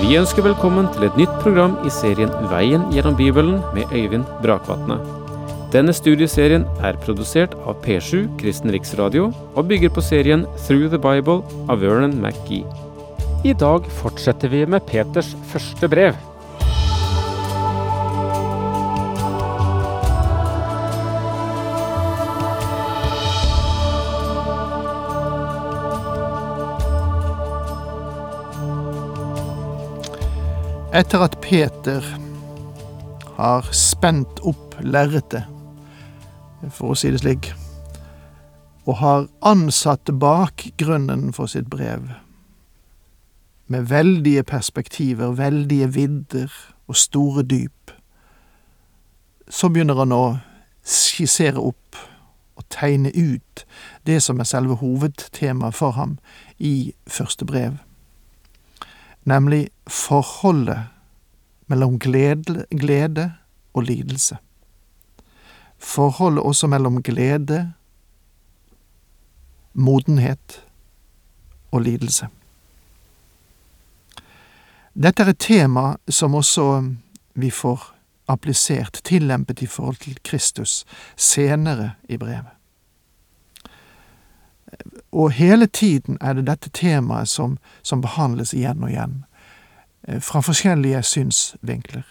Vi ønsker velkommen til et nytt program i serien Veien gjennom Bibelen med Øyvind Brakvatne. Denne studieserien er produsert av P7 Kristen Riksradio og bygger på serien Through the Bible av Vernon McGee. I dag fortsetter vi med Peters første brev. Etter at Peter har spent opp lerretet, for å si det slik, og har ansatt bakgrunnen for sitt brev, med veldige perspektiver, veldige vidder og store dyp, så begynner han å skissere opp og tegne ut det som er selve hovedtemaet for ham i første brev nemlig forholdet mellom glede, og lidelse. Forholdet også mellom glede, modenhet og lidelse. Dette er et tema som også vi får applisert, tillempet i forhold til Kristus, senere i brevet. Og hele tiden er det dette temaet som, som behandles igjen og igjen, fra forskjellige synsvinkler.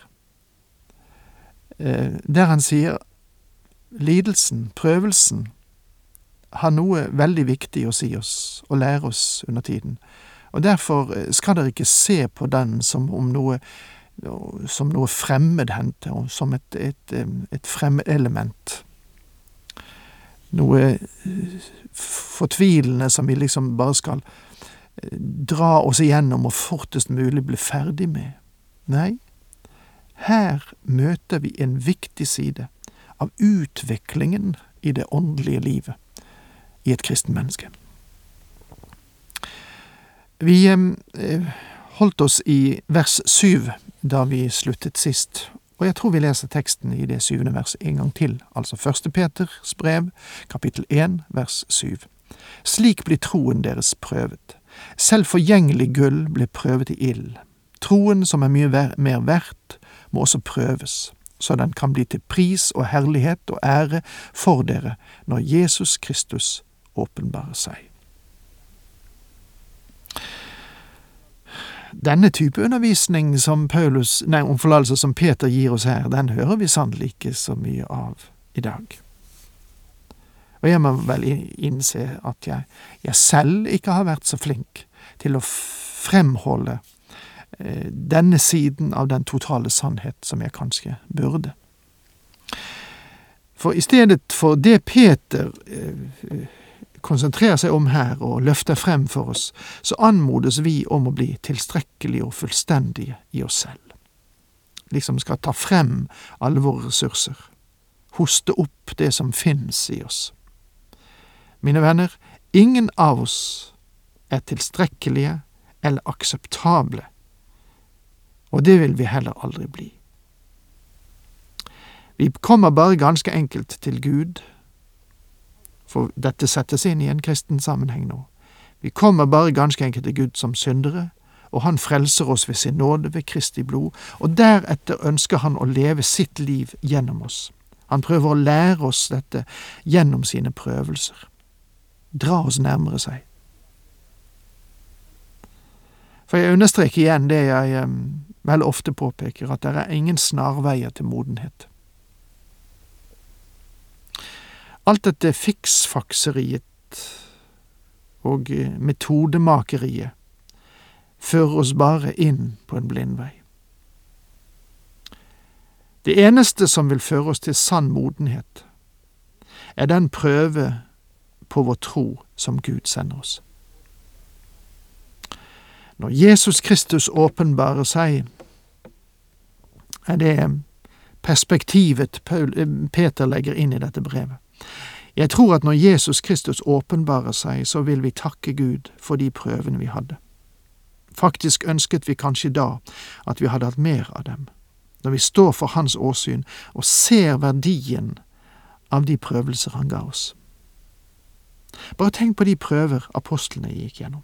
Eh, der han sier lidelsen, prøvelsen, har noe veldig viktig å si oss og lære oss under tiden. Og derfor eh, skal dere ikke se på den som om noe som noe fremmedhendte, som et, et, et fremmedelement. Noe fortvilende som vi liksom bare skal eh, dra oss igjennom og fortest mulig bli ferdig med. Nei, her møter vi en viktig side av utviklingen i det åndelige livet i et kristen menneske. Vi eh, holdt oss i vers syv da vi sluttet sist, og jeg tror vi leser teksten i det syvende verset en gang til, altså første Peters brev, kapittel én, vers syv. Slik blir troen deres prøvet. Selv forgjengelig gull blir prøvet i ild. Troen som er mye mer verdt, må også prøves, så den kan bli til pris og herlighet og ære for dere når Jesus Kristus åpenbarer seg. Denne type undervisning som Paulus, nei, som Peter gir oss her, den hører vi sannelig ikke så mye av i dag. Og jeg må vel innse at jeg, jeg selv ikke har vært så flink til å fremholde eh, denne siden av den totale sannhet som jeg kanskje burde. For i stedet for det Peter eh, konsentrerer seg om her og løfter frem for oss, så anmodes vi om å bli tilstrekkelige og fullstendige i oss selv. Liksom skal ta frem alle våre ressurser, hoste opp det som finnes i oss. Mine venner, ingen av oss er tilstrekkelige eller akseptable, og det vil vi heller aldri bli. Vi kommer bare ganske enkelt til Gud, for dette settes inn i en kristen sammenheng nå. Vi kommer bare ganske enkelt til Gud som syndere, og Han frelser oss ved sin nåde, ved Kristi blod, og deretter ønsker Han å leve sitt liv gjennom oss. Han prøver å lære oss dette gjennom sine prøvelser dra oss nærmere seg. For jeg understreker igjen det jeg vel ofte påpeker, at det er ingen snarveier til modenhet. Alt dette fiksfakseriet og eh, metodemakeriet fører oss bare inn på en blindvei. Det eneste som vil føre oss til sann modenhet, er den prøve på vår tro som Gud sender oss. Når Jesus Kristus åpenbarer seg, er det perspektivet eh, Peter legger inn i dette brevet. Jeg tror at når Jesus Kristus åpenbarer seg, så vil vi takke Gud for de prøvene vi hadde. Faktisk ønsket vi kanskje da at vi hadde hatt mer av dem, når vi står for Hans åsyn og ser verdien av de prøvelser Han ga oss. Bare tenk på de prøver apostlene gikk gjennom.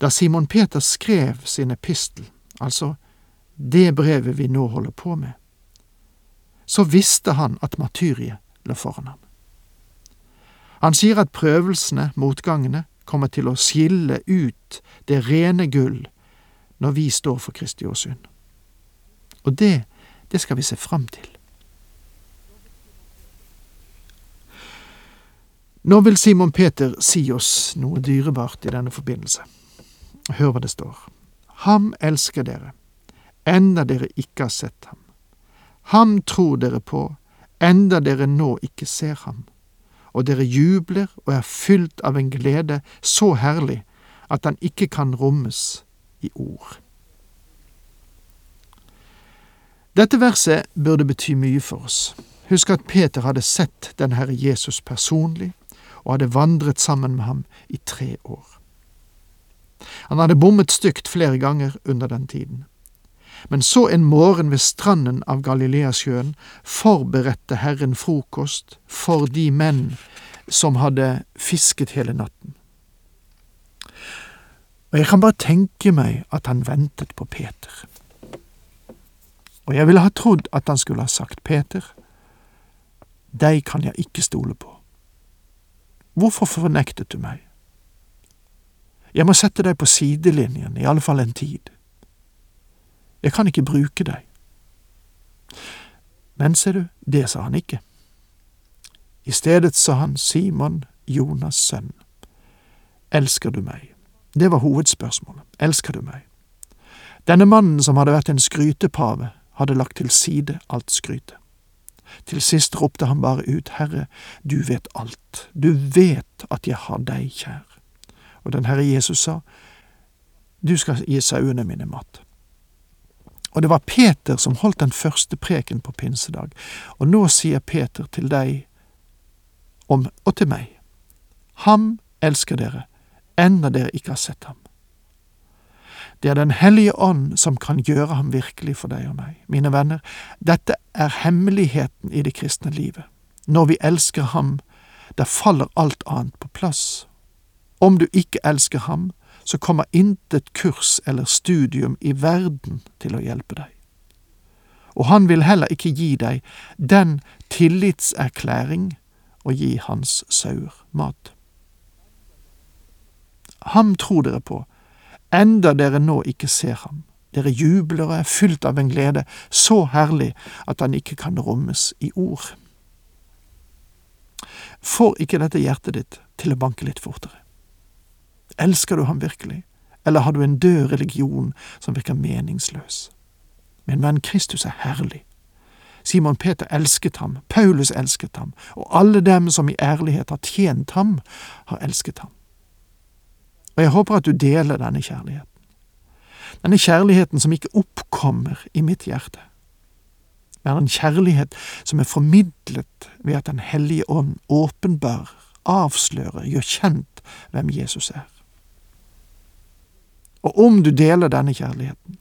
Da Simon Peter skrev sin epistel, altså det brevet vi nå holder på med, så visste han at martyriet lå foran ham. Han sier at prøvelsene, motgangene, kommer til å skille ut det rene gull når vi står for Kristi åsyn. Og det, det skal vi se fram til. Nå vil Simon Peter si oss noe dyrebart i denne forbindelse. Hør hva det står. Ham elsker dere, enda dere ikke har sett ham. Ham tror dere på, enda dere nå ikke ser ham. Og dere jubler og er fylt av en glede så herlig at den ikke kan rommes i ord. Dette verset burde bety mye for oss. Husk at Peter hadde sett den Herre Jesus personlig, og hadde vandret sammen med ham i tre år. Han hadde bommet stygt flere ganger under den tiden. Men så en morgen ved stranden av Galileasjøen forberedte Herren frokost for de menn som hadde fisket hele natten. Og jeg kan bare tenke meg at han ventet på Peter. Og jeg ville ha trodd at han skulle ha sagt, Peter, deg kan jeg ikke stole på. Hvorfor fornektet du meg? Jeg må sette deg på sidelinjen, i alle fall en tid. Jeg kan ikke bruke deg. Men ser du, det sa han ikke. I stedet sa han Simon, Jonas' sønn, elsker du meg? Det var hovedspørsmålet. Elsker du meg? Denne mannen som hadde vært en skrytepave, hadde lagt til side alt skrytet. Til sist ropte han bare ut, Herre, du vet alt, du vet at jeg har deg kjær. Og den Herre Jesus sa, du skal gi sauene mine mat. Og det var Peter som holdt den første preken på pinsedag, og nå sier Peter til deg om, og til meg, Ham elsker dere, enda dere ikke har sett ham. Det er Den hellige ånd som kan gjøre ham virkelig for deg og meg. Mine venner, dette er hemmeligheten i det kristne livet. Når vi elsker ham, da faller alt annet på plass. Om du ikke elsker ham, så kommer intet kurs eller studium i verden til å hjelpe deg. Og han vil heller ikke gi deg den tillitserklæring å gi hans sauer mat. Ham tror dere på, enda dere nå ikke ser ham. Dere jubler og er fylt av en glede så herlig at han ikke kan rommes i ord. Får ikke dette hjertet ditt til å banke litt fortere? Elsker du ham virkelig, eller har du en død religion som virker meningsløs? Men venn Kristus er herlig. Simon Peter elsket ham, Paulus elsket ham, og alle dem som i ærlighet har tjent ham, har elsket ham. Og jeg håper at du deler denne kjærligheten. Denne kjærligheten som ikke oppkommer i mitt hjerte, men en kjærlighet som er formidlet ved at Den hellige ånd åpenbarer, avslører, gjør kjent hvem Jesus er. Og om du deler denne kjærligheten,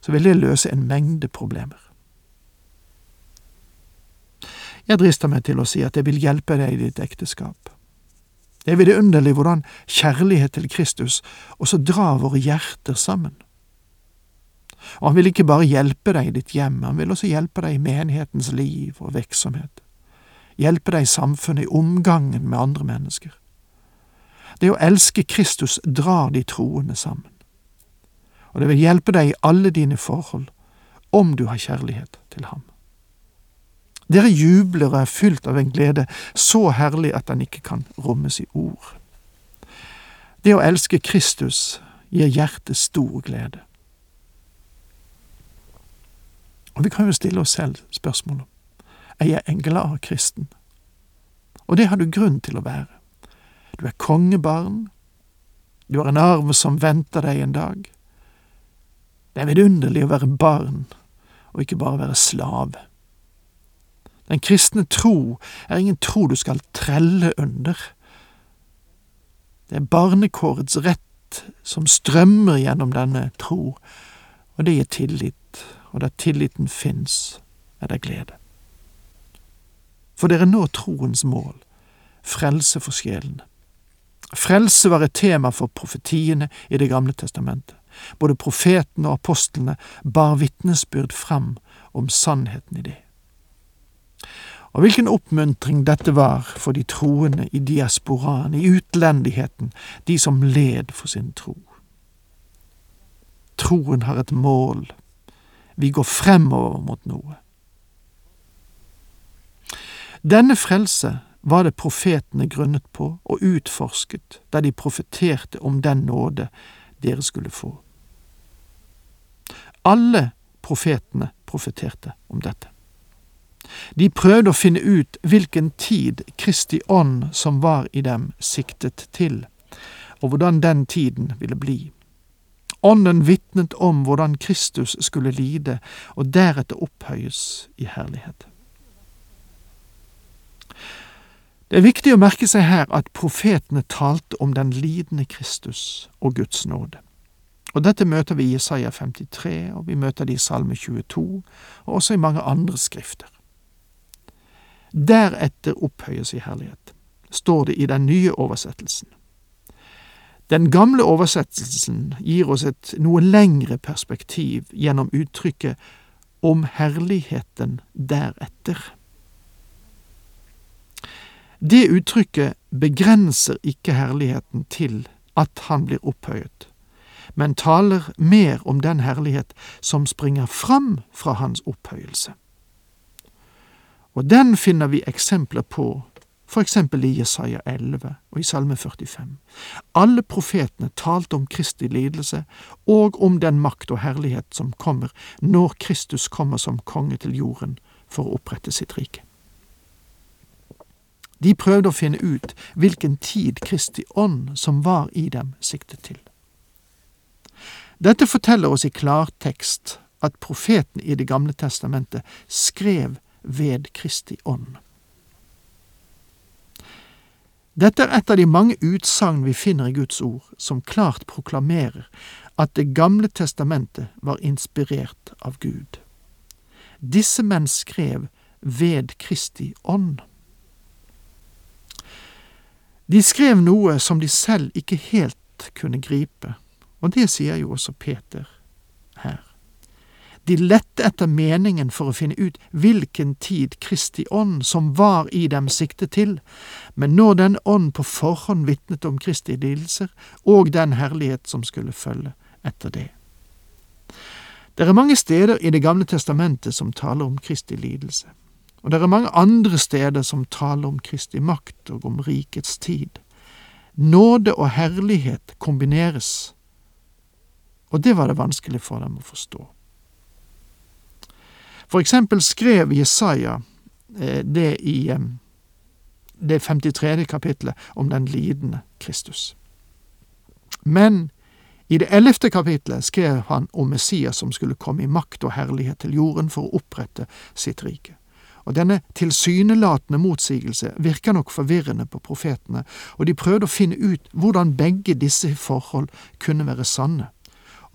så vil det løse en mengde problemer. Jeg drister meg til å si at jeg vil hjelpe deg i ditt ekteskap. Det er vidunderlig hvordan kjærlighet til Kristus også drar våre hjerter sammen. Og han vil ikke bare hjelpe deg i ditt hjem, han vil også hjelpe deg i menighetens liv og virksomhet. Hjelpe deg i samfunnet, i omgangen med andre mennesker. Det å elske Kristus drar de troende sammen. Og det vil hjelpe deg i alle dine forhold, om du har kjærlighet til ham. Dere jubler og er fylt av en glede så herlig at den ikke kan rommes i ord. Det å elske Kristus gir hjertet stor glede. Og vi kan jo stille oss selv spørsmålet er jeg en glad kristen? Og det har du grunn til å være. Du er kongebarn, du har en arv som venter deg en dag. Det er vidunderlig å være barn, og ikke bare være slave. Den kristne tro er ingen tro du skal trelle under. Det er barnekårets rett som strømmer gjennom denne tro, og det gir tillit, og der tilliten fins, er det glede. For dere når troens mål, frelse for sjelene. Frelse var et tema for profetiene i Det gamle testamentet. Både profetene og apostlene bar vitnesbyrd fram om sannheten i det. Og hvilken oppmuntring dette var for de troende i diasporaen, i utlendigheten, de som led for sin tro. Troen har et mål. Vi går fremover mot noe. Denne frelse var det profetene grunnet på og utforsket da de profeterte om den nåde dere skulle få. Alle profetene profeterte om dette. De prøvde å finne ut hvilken tid Kristi ånd som var i dem, siktet til, og hvordan den tiden ville bli. Ånden vitnet om hvordan Kristus skulle lide og deretter opphøyes i herlighet. Det er viktig å merke seg her at profetene talte om den lidende Kristus og Guds nåde. Og Dette møter vi i Isaiah 53, og vi møter det i Salme 22, og også i mange andre skrifter. Deretter opphøyes i herlighet, står det i den nye oversettelsen. Den gamle oversettelsen gir oss et noe lengre perspektiv gjennom uttrykket om herligheten deretter. Det uttrykket begrenser ikke herligheten til at han blir opphøyet, men taler mer om den herlighet som springer fram fra hans opphøyelse. Og den finner vi eksempler på for eksempel i Jesaja 11 og i Salme 45. Alle profetene talte om Kristi lidelse og om den makt og herlighet som kommer når Kristus kommer som konge til jorden for å opprette sitt rike. De prøvde å finne ut hvilken tid Kristi ånd som var i dem, siktet til. Dette forteller oss i klartekst at profeten i Det gamle testamentet skrev ved Kristi ånd. Dette er et av de mange utsagn vi finner i Guds ord, som klart proklamerer at Det gamle testamentet var inspirert av Gud. Disse menn skrev ved Kristi ånd. De skrev noe som de selv ikke helt kunne gripe, og det sier jo også Peter. De lette etter meningen for å finne ut hvilken tid Kristi ånd som var i dem siktet til, men når den ånd på forhånd vitnet om Kristi lidelser og den herlighet som skulle følge etter det. Det er mange steder i Det gamle testamentet som taler om Kristi lidelse, og det er mange andre steder som taler om Kristi makt og om rikets tid. Nåde og herlighet kombineres, og det var det vanskelig for dem å forstå. For eksempel skrev Jesaja eh, det i eh, det 53. kapitlet om den lidende Kristus. Men i det ellevte kapitlet skrev han om Messias som skulle komme i makt og herlighet til jorden for å opprette sitt rike. Og denne tilsynelatende motsigelse virker nok forvirrende på profetene, og de prøvde å finne ut hvordan begge disse forhold kunne være sanne.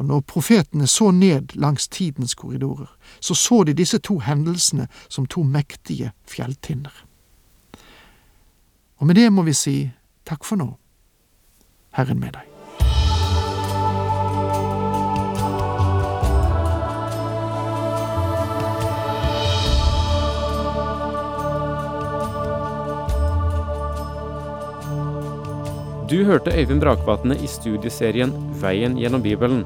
Og når profetene så ned langs tidens korridorer, så så de disse to hendelsene som to mektige fjelltinner. Og med det må vi si takk for nå. Herren med deg. Du hørte Øyvind Brakvatne i studieserien Veien gjennom Bibelen.